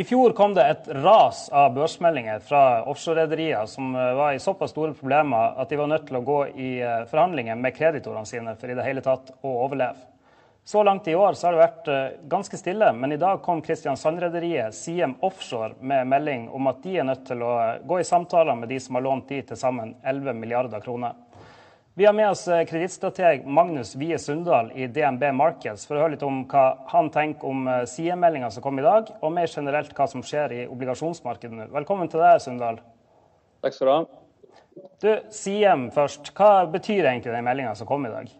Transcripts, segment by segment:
I fjor kom det et ras av børsmeldinger fra offshorerederier som eh, var i såpass store problemer at de var nødt til å gå i eh, forhandlinger med kreditorene sine for i det hele tatt å overleve. Så langt i år har det vært eh, ganske stille, men i dag kom Kristiansand-rederiet Siem Offshore med melding om at de er nødt til å gå i samtaler med de som har lånt de til sammen 11 milliarder kroner. Vi har med oss eh, kredittstrateg Magnus Wie Sundal i DNB Markets for å høre litt om hva han tenker om sidemeldinga SIE-meldinga som kom i dag, og mer generelt hva som skjer i obligasjonsmarkedet nå. Velkommen til deg, Sundal. Takk skal du ha. Du, Siem først. Hva betyr egentlig den meldinga som kom i dag?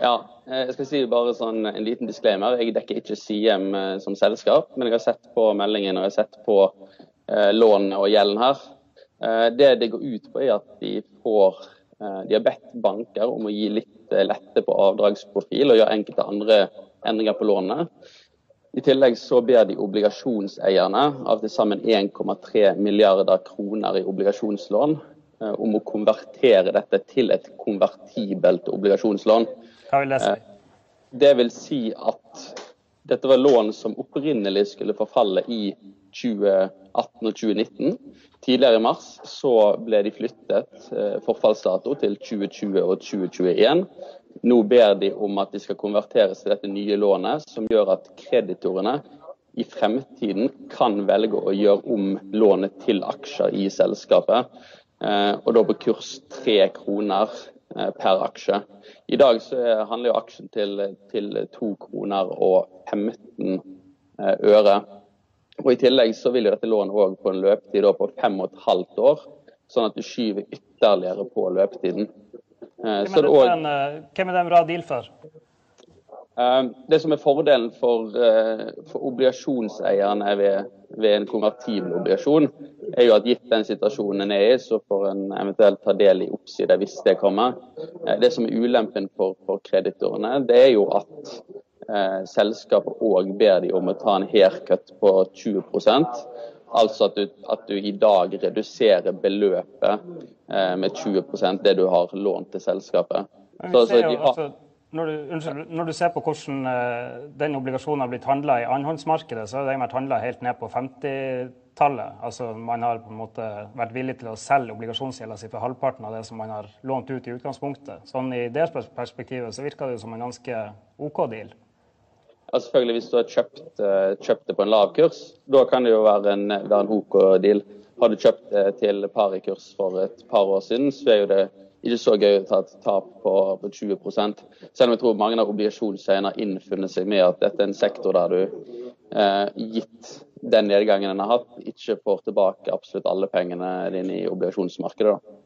Ja, eh, jeg skal si bare sånn en liten disclaimer. Jeg dekker ikke Siem som selskap, men jeg har sett på meldingen og jeg har sett på eh, lånet og gjelden her. Eh, det det går ut på, er at de får Eh, de har bedt banker om å gi litt eh, lette på avdragsprofil og gjøre enkelte andre endringer på lånet. I tillegg så ber de obligasjonseierne av til sammen 1,3 milliarder kroner i obligasjonslån eh, om å konvertere dette til et konvertibelt obligasjonslån. Hva vil det si? Det vil si at dette var lån som opprinnelig skulle forfalle i 2018 og 2019. Tidligere i mars så ble de flyttet eh, forfallsdato til 2020 og 2021. Nå ber de om at de skal konverteres til dette nye lånet, som gjør at kreditorene i fremtiden kan velge å gjøre om lånet til aksjer i selskapet. Eh, og da på kurs tre kroner eh, per aksje. I dag så handler jo aksjen til, til 2 kroner og 15 øre. Og I tillegg så vil jo dette lånet òg få en løpetid på fem og et halvt år, sånn at du skyver ytterligere på løpetiden. Eh, hvem er, også, en, eh, hvem er det en bra deal for? Eh, det som er fordelen for, for obligasjonseierne ved, ved, en konvertibel obligasjon, er jo at gitt den situasjonen en er i, så får en eventuelt ta del i oppsida hvis det kommer. Det som er ulempen for, for kreditorene, det er jo at eh, selskapet òg ber de om å ta en haircut på 20 Altså at du, at du i dag reduserer beløpet eh, med 20% det du har lånt til selskapet. Så, så de har... Altså, når, du, unnskyld, når du, ser på hvordan uh, den obligasjonen har blitt handla i annenhåndsmarkedet, så har den vært handla helt ned på 50-tallet. Altså, man har på en måte vært villig til å selge obligasjonsgjelda si for halvparten av det som man har lånt ut i utgangspunktet. Sånn I det perspektivet så virker det som en ganske OK deal. Ja, selvfølgelig Hvis du har kjøpt, eh, kjøpt, det på en lav kurs, da kan det jo være en, være en OK deal. Har du kjøpt det til parikurs for et par år siden, så er jo det ikke så gøy å ta et tap på, på 20 Selv om jeg tror mange av obligasjonseierne har innfunnet seg med at dette er en sektor der du, eh, gitt den nedgangen en har hatt, ikke får tilbake absolutt alle pengene dine i obligasjonsmarkedet. da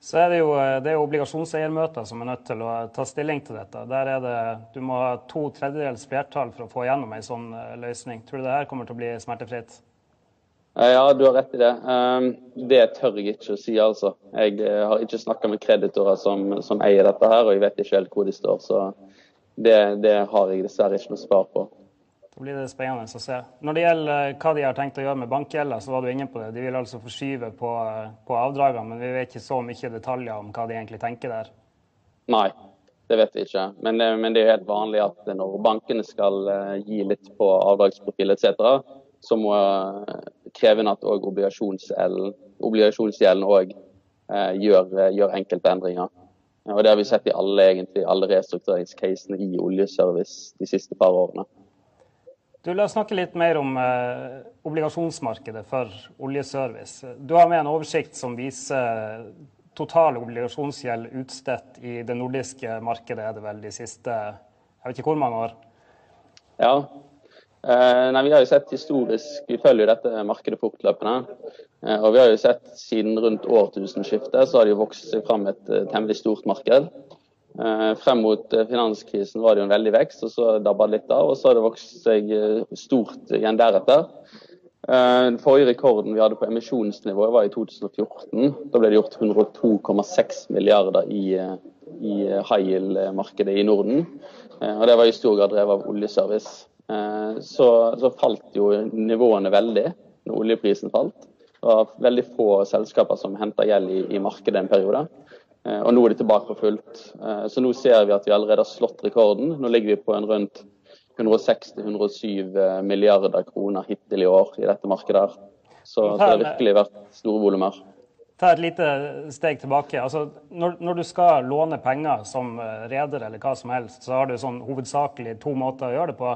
så er det jo eh, det er obligasjonseiermøter som er nødt til å ta stilling til dette. Der er det, Du må ha to tredjedels flertall for å få gjennom en sånn eh, løsning. Tror du det her kommer til å bli smertefritt? Eh, ja, du har rett i det. Ehm, det tør jeg ikke å si, altså. Jeg har ikke snakka med kreditorer som, som, eier dette her, og jeg vet ikke helt hvor de står. Så det, det har jeg dessverre ikke noe svar på. Da blir det spennende å se. Når det gjelder eh, hva de har tenkt å gjøre med bankgjelda, så var du inne på det. De vil altså forskyve på, eh, på avdragene, men vi vet ikke så mye detaljer om hva de egentlig tenker der. Nei, det vet vi ikke. Men, det, men det er helt vanlig at når bankene skal gi litt på avdragsprofil etc., så må krevende at òg obligasjonsgjelden òg gjør, gjør enkelte endringer. Og Det har vi sett i alle, alle restruktureringscasene i oljeservice de siste par årene. Du, La oss snakke litt mer om eh, obligasjonsmarkedet for oljeservice. Du har med en oversikt som viser total obligasjonsgjeld utstedt i det nordiske markedet er det vel de siste jeg vet ikke hvor mange år? Ja. Eh, nei, vi har jo sett historisk Vi følger dette markedet fortløpende. Eh, og vi har jo sett siden rundt årtusenskiftet så har det jo vokst seg fram et uh, temmelig stort marked. Eh, frem mot eh, finanskrisen var det jo en veldig vekst, og så dabba det litt av. Og så har det vokst seg eh, stort igjen deretter. Den forrige rekorden vi hadde på emisjonsnivå var i 2014. Da ble det gjort 102,6 milliarder i, i high yield-markedet i Norden. Og det var i stor grad drevet av oljeservice. Så, så falt jo nivåene veldig når oljeprisen falt. Det var veldig få selskaper som henta gjeld i, i markedet en periode. Eh, og nå er det tilbake på fullt. Eh, så nå ser vi at vi allerede har slått rekorden. Nå ligger vi på en rundt 160-107 milliarder kroner hittil i år i dette markedet. her. Så, så det har virkelig vært store volumer. Ta et lite steg tilbake. Altså, når, når, du skal låne penger som eh, reder eller hva som helst, så har du sånn hovedsakelig to måter å gjøre det på.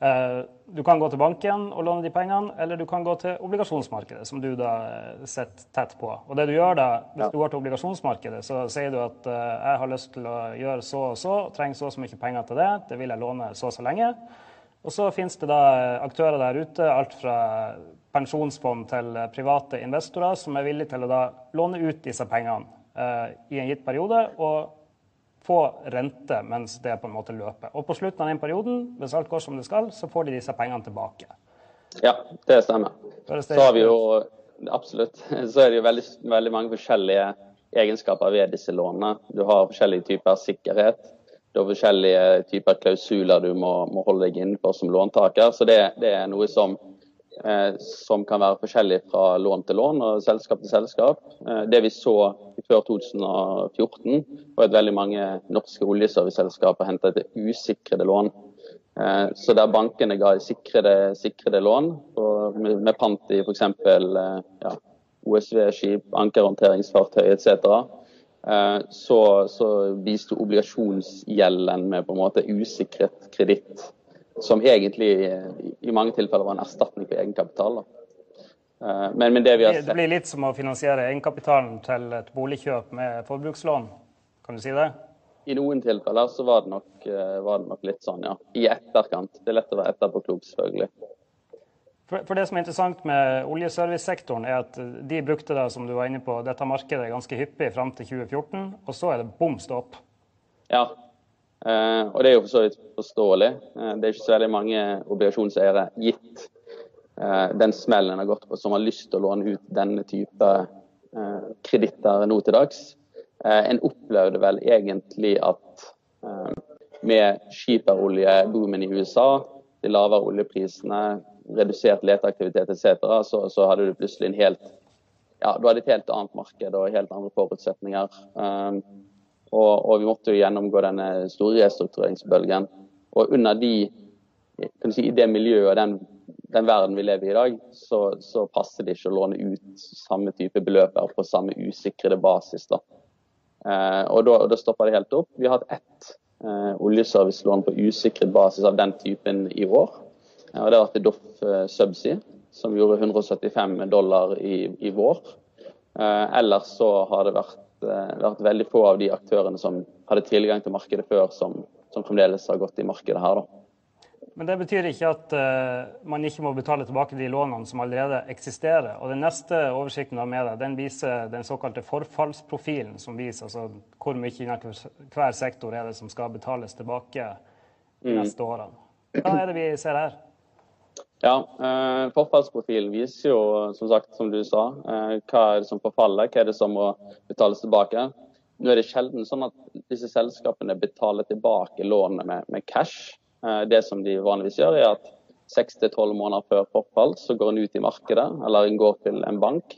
Eh, du kan gå til banken og låne de pengene, eller du kan gå til obligasjonsmarkedet, som du da eh, sitter tett på. Og det du gjør da, Hvis ja. du går til obligasjonsmarkedet, så sier du at jeg har lyst til å gjøre så og så, trenger så og så mye penger til det, det vil jeg låne så og så lenge. Og så finnes det da aktører der ute, alt fra pensjonsfond til private investorer som er villige til å da låne ut disse pengene eh, i en gitt periode og få rente mens det på en måte løper. Og på slutten av den perioden, hvis alt går som det skal, så får de disse pengene tilbake. Ja, det stemmer. Så har vi jo absolutt så er det jo veldig, veldig mange forskjellige egenskaper ved disse lånene. Du har forskjellige typer sikkerhet. Du har forskjellige typer klausuler du må, må holde deg innenfor som låntaker. Så det, det er noe som Eh, som kan være forskjellig fra lån til lån og selskap til selskap. Eh, det vi så før 2014, var at veldig mange norske oljeserviceselskaper hentet usikrede lån. Eh, så der bankene ga sikrede, sikrede lån med, med pant i f.eks. Ja, OSV-skip, ankerhåndteringsfartøy etc. Så, så viste obligasjonsgjelden med på en måte usikret kreditt som egentlig i mange tilfeller var en erstatning for egenkapital. Eh, men, men det, sett... det, blir litt som å finansiere egenkapitalen til et boligkjøp med forbrukslån, kan du si det? I noen tilfeller så var det, nok, eh, var det nok, litt sånn, ja. I etterkant. Det er lett å være etterpåklok, selvfølgelig. For, for, Det som er interessant med oljeservicesektoren, er at de brukte det, som du var inne på, dette markedet ganske hyppig fram til 2014, og så er det bom stopp. Ja, Eh, og det er jo for så vidt forståelig. Eh, det er ikke så veldig mange obligasjonseiere gitt eh, den smellen en har gått på, som har lyst til å låne ut denne type kreditter nå til dags. En opplevde vel egentlig at med skiperoljeboomen i USA, de lavere oljeprisene, redusert leteaktivitet etc., så, så hadde du plutselig en helt ja, du hadde et helt annet marked og helt andre forutsetninger. Og, og, vi måtte jo gjennomgå denne store restruktureringsbølgen. Og under de, si, i det miljøet og den, den, verden vi lever i i dag, så, så, passer det ikke å låne ut samme type beløp på samme usikrede basis. da. Eh, og da, da stopper det helt opp. Vi har hatt ett eh, oljeservicelån på usikret basis av den typen i år. Eh, og Det har vært i Doff eh, Subsea, som gjorde 175 dollar i, i vår. Eh, ellers så har det vært vært veldig få av de aktørene som hadde tilgang til markedet før, som, som fremdeles har gått i markedet her. da. Men det betyr ikke at uh, man ikke må betale tilbake de lånene som allerede eksisterer. Og Den neste oversikten du har med deg, den viser den såkalte forfallsprofilen, som viser altså, hvor mye innenfor hver sektor er det som skal betales tilbake de mm. neste årene. Hva er det vi ser her? Ja, eh, Forfallsprofilen viser jo, som sagt, som du sa, eh, hva er det som forfaller, hva er det som må betales tilbake. Nå er det sjelden sånn at disse selskapene betaler tilbake lånet med, med cash. Eh, det som de vanligvis gjør, er at seks til tolv måneder før forfall så går en ut i markedet, eller en går til en bank,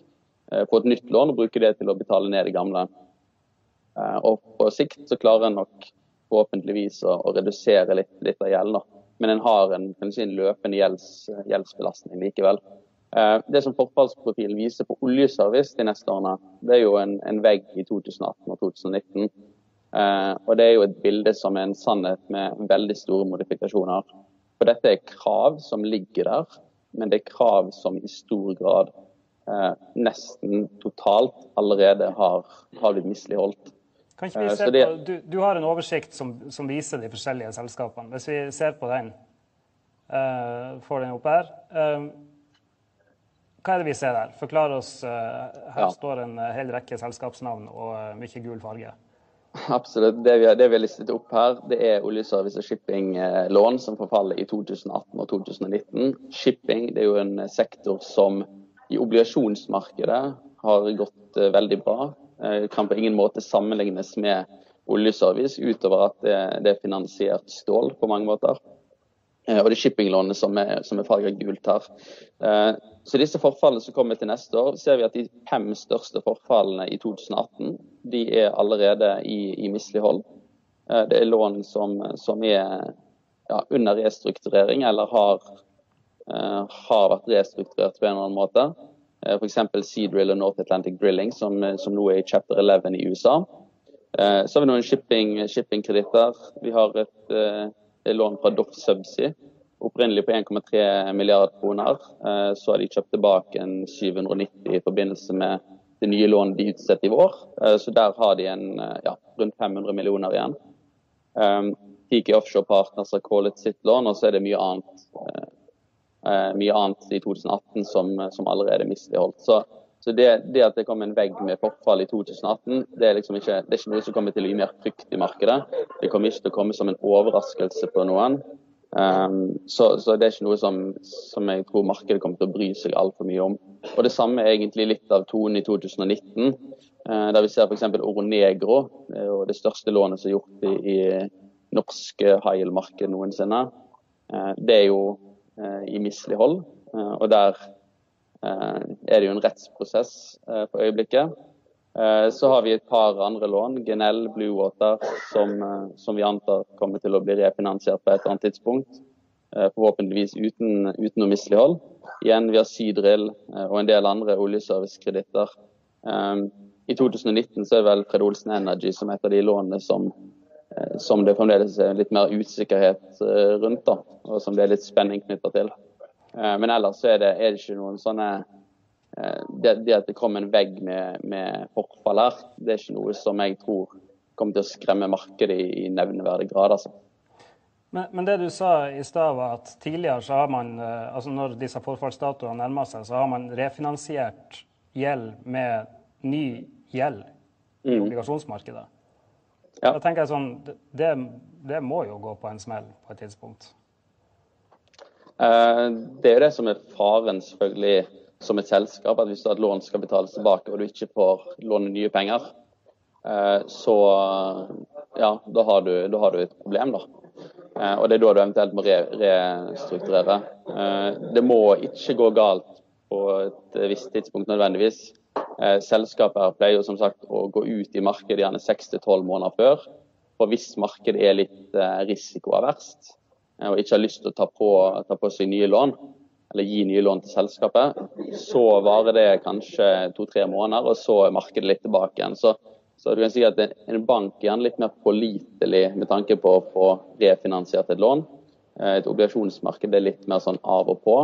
eh, får et nytt lån og bruker det til å betale ned det gamle. Eh, og på sikt så klarer en nok forhåpentligvis å, å redusere litt, litt av gjelden men en har en, si, en løpende gjelds, gjeldsbelastning likevel. Eh, det som forfallsprofilen viser på oljeservice de neste årene, det er jo en, en vegg i 2018 og 2019. Eh, og det er jo et bilde som er en sannhet med veldig store modifikasjoner. For dette er krav som ligger der, men det er krav som i stor grad eh, nesten totalt allerede har, har blitt misligholdt. Kan ikke vi eh, se det... på, du, du, har en oversikt som, som, viser de forskjellige selskapene. Hvis vi ser på den, uh, får den opp her. Uh, hva er det vi ser der? Forklar oss. Uh, her ja. står en hel rekke selskapsnavn og mye gul farge. Absolutt. Det vi, det vi har listet opp her, det er oljeservice og shippinglån som forfaller i 2018 og 2019. Shipping det er jo en sektor som i obligasjonsmarkedet har gått veldig bra. Eh, kan på ingen måte sammenlignes med oljeservice, utover at det, er finansiert stål på mange måter. Eh, og det er shippinglånet som er, er farget gult her. Eh, så disse forfallene som kommer til neste år, ser vi at de fem største forfallene i 2018 de er allerede i, i mislighold. Det er lån som, som er ja, under restrukturering eller har, har, vært restrukturert på en eller annen måte. F.eks. Seadrill og North Atlantic Drilling, som, som, nå er i chapter 11 i USA. Så har vi noen shippingkreditter. Shipping vi har et, et lån fra Doff Subsea opprinnelig på 1,3 milliarder kroner. Eh, så har de kjøpt tilbake en 790 i forbindelse med det nye lånet de utstedte i vår. Eh, så der har de en, eh, ja, rundt 500 millioner igjen. Tiki Offshore Partners har callet sitt lån, og så er det mye annet, mye annet i 2018 som, som allerede er misligholdt. Så, så det, det, at det kom en vegg med forfall i 2018, det er, liksom ikke, det er ikke noe som kommer til å gi mer frykt i markedet. Det kommer ikke til å komme som en overraskelse på noen. Um, så, så, det er ikke noe som, som, jeg tror markedet kommer til å bry seg altfor mye om. Og Det samme er egentlig litt av tonen i 2019, uh, der vi ser f.eks. Oronegro, det det største lånet som er gjort i, i norske high yield-marked noensinne. Det er jo i mislighold, og der er det jo en rettsprosess for øyeblikket. Eh, så har vi et par andre lån, Genell, Bluewater, som, eh, som vi antar kommer til å bli refinansiert på et eller annet tidspunkt. Eh, forhåpentligvis uten, uten noe mislighold. Igjen, vi har Seadrill og en del andre oljeservicekreditter. I 2019 så er vel Fred Olsen Energy som et av de lånene som, som det fremdeles er litt mer usikkerhet rundt, da, og som det er litt spenning knytta til. Men ellers så er det, er det ikke noen sånne Eh, det, det, at det kommer en vegg med, med forfall her, det er ikke noe som jeg tror kommer til å skremme markedet i, i nevneverdig grad. altså. Men, men, det du sa i stad, var at tidligere så har man, eh, altså når disse forfallsdatoene nærmer seg, så har man refinansiert gjeld med ny gjeld i mm. obligasjonsmarkedet. Ja. Da tenker jeg sånn, det, det, må jo gå på en smell på et tidspunkt? Eh, det er jo det som er faren, selvfølgelig som et selskap at hvis du har et lån skal betales tilbake og du ikke får låne nye penger, eh, så ja, da har, du, da har du et problem, da. Eh, og det er da du eventuelt må re restrukturere. Det må ikke gå galt på et visst tidspunkt nødvendigvis. Selskaper pleier jo som sagt å gå ut i markedet gjerne 6-12 måneder før. For hvis markedet er litt risikoaverst og ikke har lyst til å ta på, ta på seg nye lån, eller gi nye lån til selskapet. Så varer det kanskje to-tre måneder, og så er markedet litt tilbake igjen. Så, så, du kan si at en bank er litt mer pålitelig med tanke på å få refinansiert et lån. Eh, et obligasjonsmarked er litt mer sånn av og på.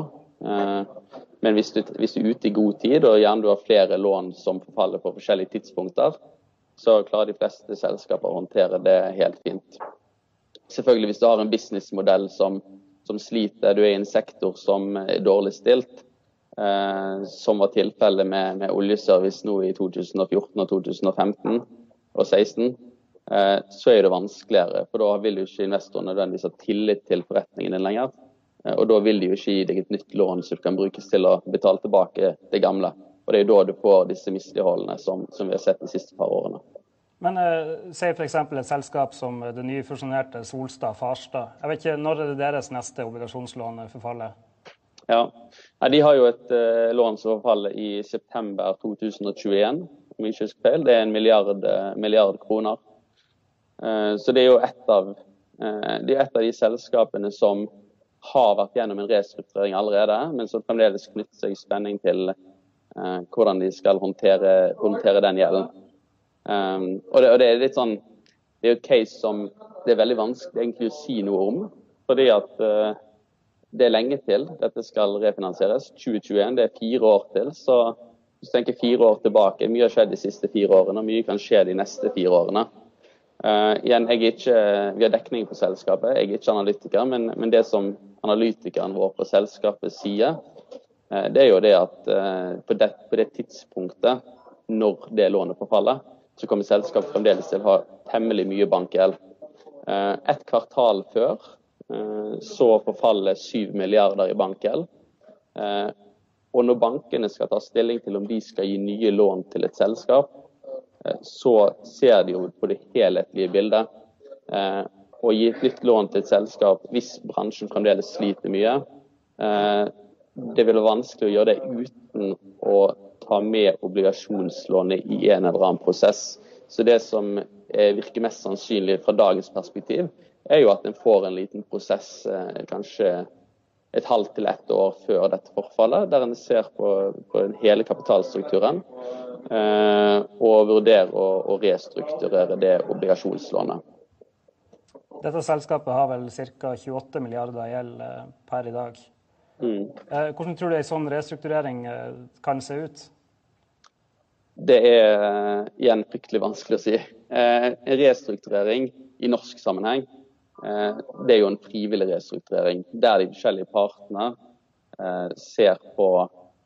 Eh, men hvis du, hvis du er ute i god tid, og gjerne du har flere lån som forfaller på forskjellige tidspunkter, så klarer de fleste selskaper å håndtere det helt fint. Selvfølgelig hvis du har en businessmodell som som sliter. Du er i en sektor som er dårlig stilt. Eh, som var tilfellet med, med, oljeservice nå i 2014 og 2015 og 2016. Eh, så er det vanskeligere, for da vil jo ikke investoren nødvendigvis ha tillit til forretningen din lenger. Eh, og da vil de jo ikke gi deg et nytt lån som kan brukes til å betale tilbake det gamle. Og det er jo da du får disse misligholdene som, som vi har sett de siste par årene. Men uh, si f.eks. et selskap som det nyfusjonerte Solstad Farstad. Jeg vet ikke, Når er det deres neste obligasjonslån forfaller? Ja, De har jo et uh, lån som forfaller i september 2021, om jeg ikke husker feil. Det er en milliard, uh, milliard kroner. Uh, så det er jo et av, det er et av de selskapene som har vært gjennom en restrukturering allerede, men som fremdeles knytter seg spenning til hvordan de skal håndtere, håndtere den gjelden. Um, og, det, og, det, er litt sånn Det er et case som det er veldig vanskelig egentlig å si noe om. Fordi at uh, det er lenge til dette skal refinansieres. 2021, det er fire år til. Så hvis du tenker fire år tilbake, mye har skjedd de siste fire årene, og mye kan skje de neste fire årene. Uh, igjen, ikke, Vi har dekning på selskapet, jeg er ikke analytiker, men, men det som analytikeren vår på selskapet sier, uh, det er jo det at på det, på det tidspunktet når det lånet forfaller, så kommer selskapet fremdeles til å ha temmelig mye bankgjeld. Eh, et kvartal før eh, så forfaller 7 milliarder i bankgjeld. Eh, og når bankene skal ta stilling til om de skal gi nye lån til et selskap, så ser de jo på det helhetlige bildet. Å gi et nytt lån til et selskap hvis bransjen fremdeles sliter mye, det vil være vanskelig å gjøre det uten å ta med obligasjonslånet i en eller annen prosess. Så det som virker mest sannsynlig fra dagens perspektiv, er jo at en får en liten prosess kanskje et halvt til ett år før dette forfallet, der en ser på, på hele kapitalstrukturen og vurderer å, å restrukturere det obligasjonslånet. Dette selskapet har vel ca. 28 milliarder i gjeld per i dag. Mm. Hvordan tror du en sånn restrukturering kan se ut? Det er igjen fryktelig vanskelig å si. En restrukturering i norsk sammenheng Eh, det er jo en frivillig restrukturering der de forskjellige partene eh, ser på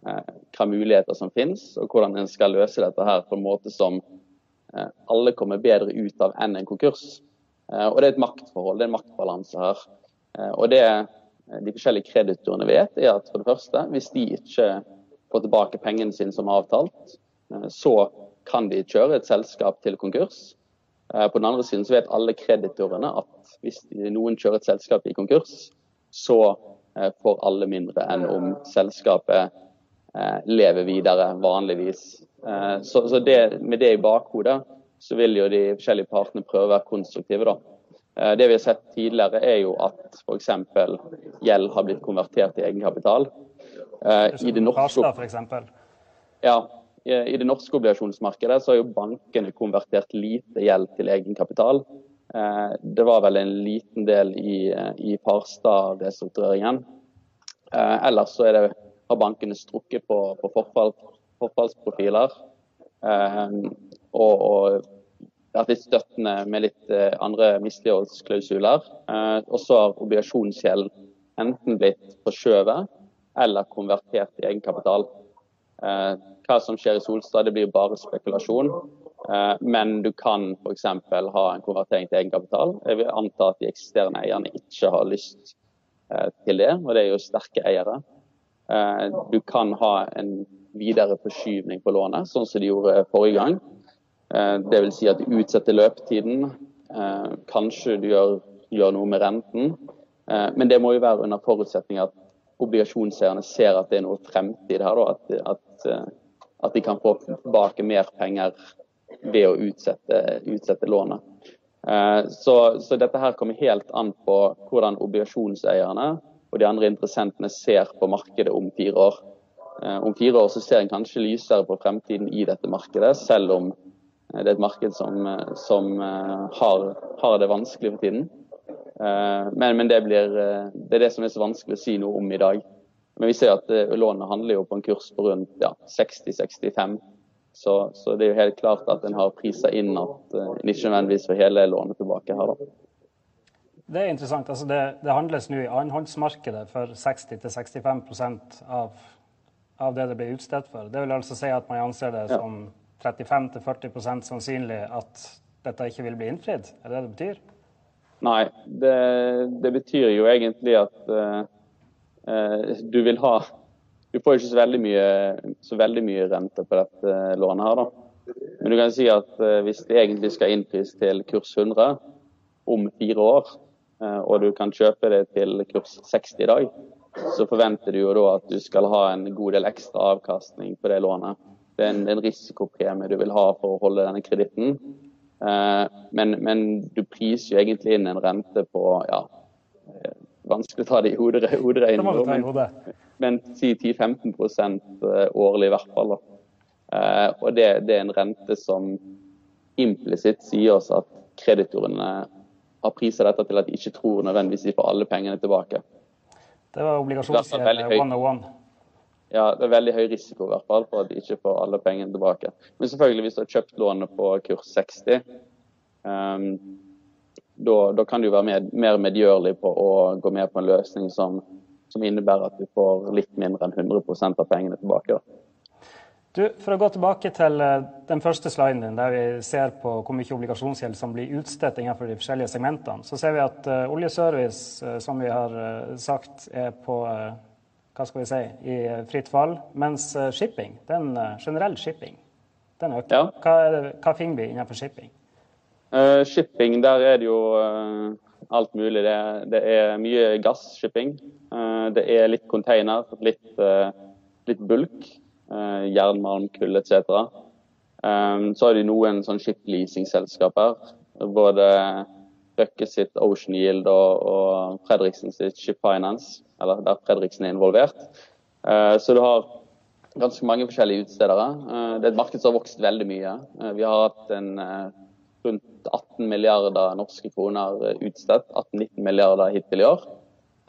hvilke muligheter som finnes, og hvordan en skal løse dette her på en måte som alle kommer bedre ut av enn en konkurs. Og Det er et maktforhold, det er en maktbalanse her. Og Det de forskjellige kreditorene vet, er at for det første, hvis de ikke får tilbake pengene sine som avtalt, så kan de kjøre et selskap til konkurs. På den andre siden så vet alle kreditorene at hvis noen kjører et selskap i konkurs, så eh, får alle mindre enn om selskapet eh, lever videre vanligvis. Eh, så, det, med det i bakhodet så vil jo de forskjellige partene prøve å være konstruktive. da. Det vi har sett tidligere, er jo at f.eks. gjeld har blitt konvertert til egenkapital. I det norske, ja, I det norske obligasjonsmarkedet så har jo bankene konvertert lite gjeld til egenkapital. Eh, det var vel en liten del i, eh, i Parstad-restruktureringen. Eh, ellers så det, har bankene strukket på, på forfall, forfallsprofiler. og, og vært litt støttende med litt andre misligholdsklausuler. og så har obligasjonsgjeld enten blitt forskjøvet eller konvertert til egenkapital. Hva som skjer i Solstad, det blir bare spekulasjon. Eh, men du kan f.eks. ha en konvertering til egenkapital. Jeg vil anta at de eksisterende eierne ikke har lyst eh, til det, og det er jo sterke eiere. Eh, du kan ha en videre forskyvning på lånet, sånn som de gjorde forrige gang. Vil si at du utsetter løpetiden. Kanskje du gjør, gjør noe med renten. Men det må jo være under forutsetning at obligasjonseierne ser at det er noe fremtid her. At, at, at de kan få tilbake mer penger ved å utsette, utsette lånet. Eh, så, så, dette her kommer helt an på hvordan obligasjonseierne og de andre interessentene ser på markedet om fire år. Eh, om fire år så ser en kanskje lysere på fremtiden i dette markedet, selv om det er et marked som, som har, har, det vanskelig for tiden. Eh, men, men det, blir, det, er det som er så vanskelig å si noe om i dag. Men vi ser at lånet handler jo på en kurs på rundt ja, 60-65 så, så, det er jo helt klart at en har prisa inn at uh, en ikke nødvendigvis får hele lånet tilbake her. da. Det er interessant. Altså det, det handles nå i annenhåndsmarkedet for 60-65% av, av det det blir utstedt for. Det vil altså si at man anser det som 35-40% sannsynlig at dette ikke vil bli innfridd? Er det det betyr? Nei, det, det betyr jo egentlig at uh, du vil ha du får ikke så veldig mye, så veldig mye rente på dette lånet her, da. Men du kan si at eh, hvis det egentlig skal innpris til kurs 100 om fire år, eh, og du kan kjøpe det til kurs 60 i dag, så forventer du jo da at du skal ha en god del ekstra avkastning på det lånet. Det er en, en risikopremie du vil ha for å holde denne kreditten. Eh, men, men, du priser jo egentlig inn en rente på ja, vanskelig å ta det i hoderegning men men 10-15 eh, årlig i hvert fall. Eh, og det, det, er en rente som implisitt sier oss at kreditorene har prisa dette til at de ikke tror nødvendigvis de får alle pengene tilbake. Det var obligasjonsgjeld 101. Ja, det er veldig høy risiko i hvert fall for at de ikke får alle pengene tilbake. Men selvfølgelig, hvis du har kjøpt lånet på kurs 60, um, da, kan du være med, mer medgjørlig på å gå med på en løsning som som innebærer at du får litt mindre enn 100% av pengene tilbake. Du, for å gå tilbake til eh, den første sliden din, der vi ser på hvor mye obligasjonsgjeld som blir utstedt innenfor de forskjellige segmentene, så ser vi at uh, oljeservice, uh, som vi har uh, sagt, er på hva skal vi si, i fritt fall, mens shipping, den generell shipping, den øker. Ja. Hva, det, hva finner vi innenfor shipping? Shipping, der er det jo alt mulig. Det, det er mye gasshipping. Eh, det er litt container, litt, eh, litt bulk. Eh, jernmalm, kull etc. Så har de noen sånn ship-leasing-selskaper. Både Røkke sitt Ocean Yield og, og Fredriksen sitt Ship Finance, eller der Fredriksen er involvert. Eh, så du har ganske mange forskjellige utstedere. Eh, det er et marked som har vokst veldig mye. Eh, vi har hatt en rundt 18 milliarder norske kroner utstedt. 18-19 milliarder hittil i år.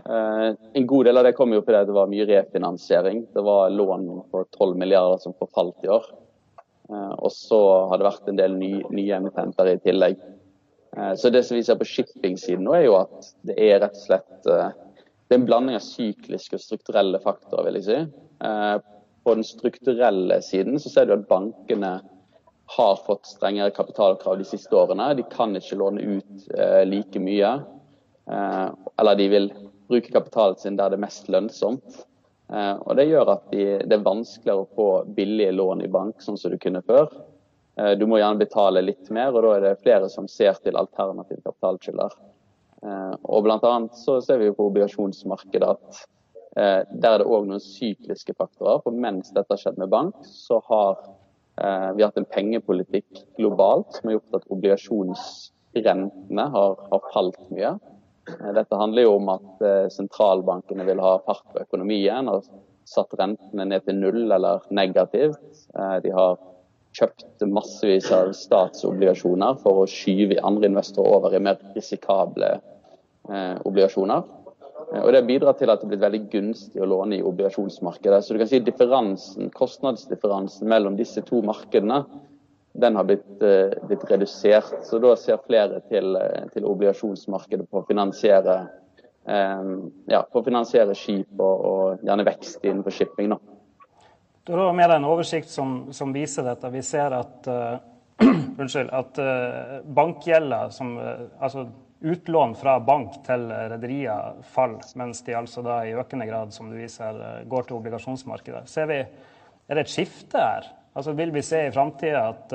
En god del av det kom jo fordi det var mye refinansiering. Det var lån for 12 milliarder som forfalt i år. Og så har det vært en del nye, nye emittenter i tillegg. Eh, så det som vi ser på shipping-siden nå, er jo at det er rett og slett eh, det er en blanding av sykliske og strukturelle faktorer, vil jeg si. Eh, på den strukturelle siden så ser du at bankene har fått strengere kapitalkrav de siste årene. De kan ikke låne ut like mye. Eller de vil bruke kapitalen sin der det er mest lønnsomt. Og Det gjør at de, det er vanskeligere å få billige lån i bank, sånn som du kunne før. Eh, du må gjerne betale litt mer, og da er det flere som ser til alternative kapitalkilder. Eh, og blant annet så ser vi på obligasjonsmarkedet at eh, der er det òg noen sykliske faktorer. For mens dette har skjedd med bank, så har vi har hatt en pengepolitikk globalt som har gjort at obligasjonsrentene har, har falt mye. Dette handler jo om at sentralbankene vil ha fart på økonomien og satt rentene ned til null eller negativt. De har kjøpt massevis av statsobligasjoner for å skyve andre investorer over i mer risikable eh, obligasjoner. Eh, og Det bidrar til at det blir veldig gunstig å låne i obligasjonsmarkedet. Så du kan si differansen, Kostnadsdifferansen mellom disse to markedene den har blitt, eh, blitt redusert. Så Da ser flere til, eh, til obligasjonsmarkedet på å finansiere, eh, ja, på å finansiere skip og, og gjerne vekst innenfor shipping. Da. Du har med deg en oversikt som, som, viser dette. Vi ser at, uh, unnskyld, at uh, bankgjelda, som, uh, altså utlån fra bank til rederier, faller, mens de altså da i økende grad som du viser, går til obligasjonsmarkedet. Ser vi, er det et skifte her? Altså, vil vi se i framtida at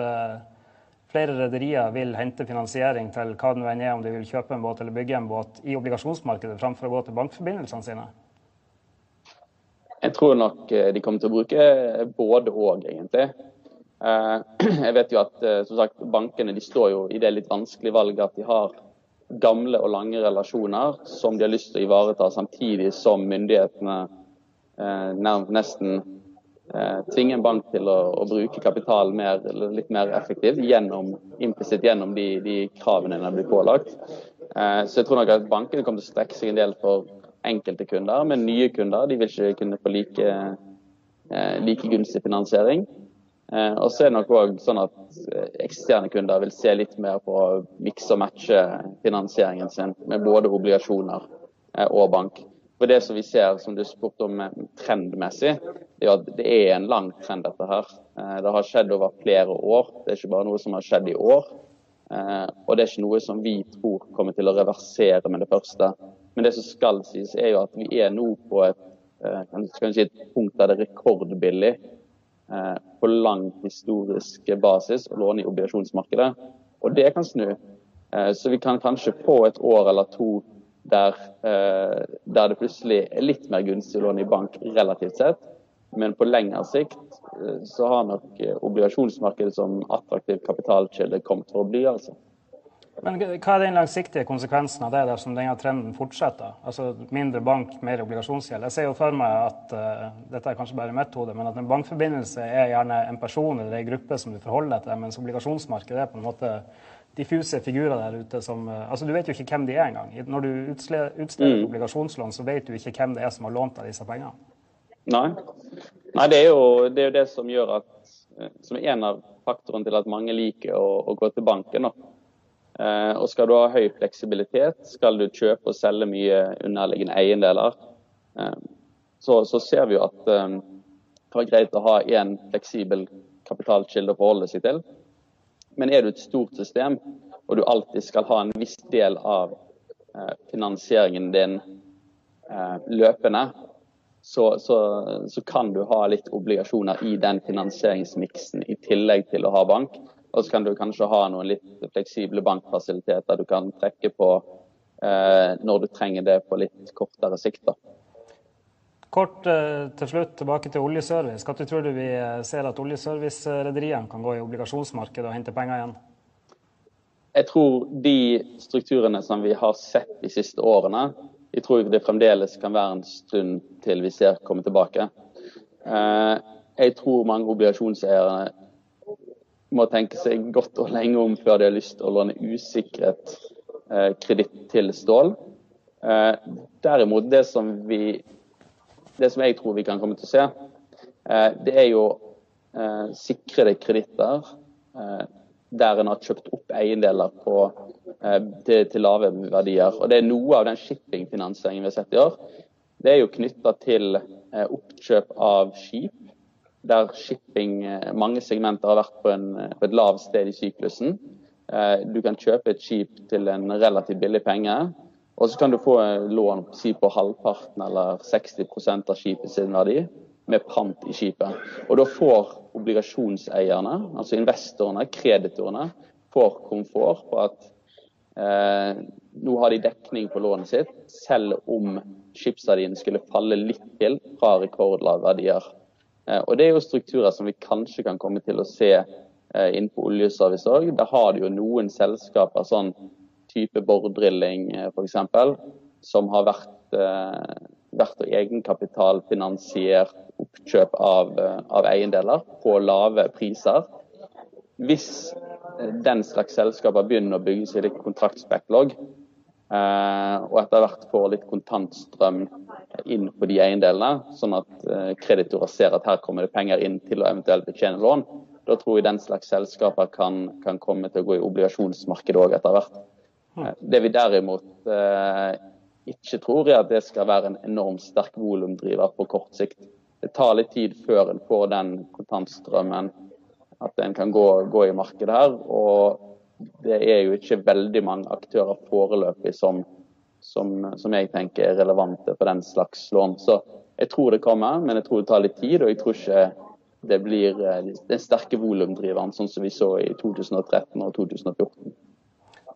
flere rederier vil hente finansiering til hva det nå er, om de vil kjøpe en båt eller bygge en båt, i obligasjonsmarkedet framfor å gå til bankforbindelsene sine? Jeg tror nok eh, de kommer til å bruke både og, egentlig. Eh, jeg vet jo at eh, som sagt, bankene de står jo i det litt vanskelige valget at de har gamle og lange relasjoner som de har lyst til å ivareta, samtidig som myndighetene nesten tvinger en bank til å, å bruke kapital mer, litt mer effektivt gjennom, implisitt gjennom de, de kravene den blir pålagt. Så jeg tror nok at bankene kommer til å strekke seg en del for enkelte kunder, men nye kunder de vil ikke kunne få like, eh, like gunstig finansiering. Eh, og så er det nok også sånn at eh, eksisterende kunder vil se litt mer på å mikse og matche finansieringen sin med både obligasjoner og bank. For Det som vi ser, som du spurte om trendmessig, er at det er en lang trend dette her. Det har skjedd over flere år. Det er ikke bare noe som har skjedd i år. Og det er ikke noe som vi tror kommer til å reversere med det første. Men det som skal sies, er jo at vi er nå på et, eh, si et punkt der det er rekordbillig eh, på lang historisk basis å låne i obligasjonsmarkedet. Og det kan snu. Eh, så vi kan kanskje få et år eller to der, der det plutselig er litt mer gunstig å låne i bank relativt sett. Men på lengre sikt så har nok obligasjonsmarkedet som attraktiv kapitalkilde kommet for å bli. altså. Men hva er den langsiktige konsekvensen av det dersom denne trenden fortsetter? Altså mindre bank, mer obligasjonsgjeld. Jeg ser jo for meg at uh, dette er kanskje bare mitt hode, men at en bankforbindelse er gjerne en person eller en gruppe som du forholder deg til, mens obligasjonsmarkedet er på en måte diffuse figurer der ute som uh, Altså du vet jo ikke hvem de er engang. Når du utsteder mm. obligasjonslån, så vet du ikke hvem det er som har lånt deg disse pengene. Nei. Nei det, er jo, det, er jo, det som gjør at eh, Som er en av faktorene til at mange liker å, å gå til banken. Da. Eh, og skal du ha høy fleksibilitet, skal du kjøpe og selge mye underliggende eiendeler, eh, så, så ser vi jo at eh, det er greit å ha én fleksibel kapitalkilde å forholde seg til. Men er du et stort system, og du alltid skal ha en viss del av finansieringen din løpende, så, så, så, kan du ha litt obligasjoner i den finansieringsmiksen i tillegg til å ha bank. Og så kan du kanskje ha noen litt fleksible bankfasiliteter du kan trekke på eh, når du trenger det på litt kortere sikt. da. Kort eh, til slutt tilbake til oljeservice. Når tror du vi eh, ser at oljeservice-rederiene kan gå i obligasjonsmarkedet og hente penger igjen? jeg tror de strukturene som vi har sett de siste årene, jeg tror det fremdeles kan være en stund til vi ser komme tilbake. Eh, jeg tror mange obligasjonseiere må tenke seg godt og lenge om før de har lyst til å låne usikret eh, kreditt til stål. Eh, derimot, det som, vi, det som jeg tror vi kan komme til å se, det er jo sikrede kreditter der en har kjøpt opp eiendeler på, til, til, lave verdier. Og Det er noe av den shippingfinansieringen vi har sett i år. Det er jo knytta til oppkjøp av skip der shipping, eh, mange segmenter har vært på, en, eh, på et lavt sted i syklusen. Eh, du kan kjøpe et skip til en relativt billig penge, og så kan du få lån si på halvparten eller 60% av skipet sin verdi med pant i skipet. Og da får obligasjonseierne, altså investorene, kreditorene, får komfort på at eh, nå har de dekning på lånet sitt, selv om skipsverdien skulle falle litt til fra rekordlave verdier. Eh, og Det er jo strukturer som vi kanskje kan komme til å se eh, inn på oljeservice òg. Der har det jo noen selskaper, sånn type borddrilling eh, f.eks., som har vært, vært egenkapitalfinansiert oppkjøp av, av eiendeler på lave priser. Hvis den slags selskaper begynner å bygge seg litt kontraktsbacklog, og etter hvert får litt kontantstrøm inn på de eiendelene, sånn at eh, kreditorer ser at her kommer det penger inn til å eventuelt betjene lån. Da tror jeg den slags selskaper kan, kan komme til å gå i obligasjonsmarkedet òg etter hvert. Eh, det vi derimot eh, ikke tror, er at det skal være en enormt sterk volumdriver på kort sikt. Det tar litt tid før en får den kontantstrømmen, at en kan gå, gå i markedet her. Og det er jo ikke veldig mange aktører foreløpig som som, som, jeg tenker er relevante for den slags lån. Så jeg tror det kommer, men jeg tror det tar litt tid. Og jeg tror ikke det blir eh, den sterke volumdriveren sånn som vi så i 2013 og 2014.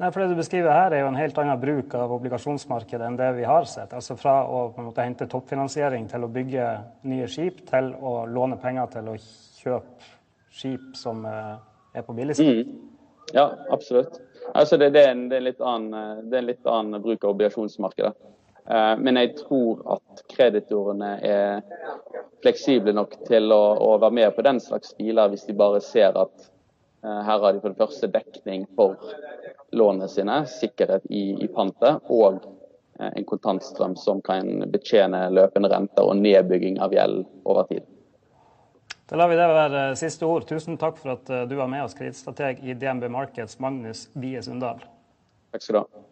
Nei, for Det du beskriver her, er jo en helt annen bruk av obligasjonsmarkedet enn det vi har sett. Altså Fra å på en måte hente toppfinansiering til å bygge nye skip, til å låne penger til å kjøpe skip som eh, er på billigsiden. Mm. Ja, absolutt. Altså det, det, er en, det, er annen, det, er en, litt annen bruk av obligasjonsmarkedet. Eh, men jeg tror at kreditorene er fleksible nok til å, å, være med på den slags biler hvis de bare ser at eh, her har de for det første dekning for lånene sine, sikkerhet i, i pantet og eh, en kontantstrøm som kan betjene løpende renter og nedbygging av gjeld over tid. Da lar vi det være siste ord. Tusen takk for at eh, du var med oss, kredittstrateg i DNB Markets, Magnus Wie Sundal. Takk skal du ha.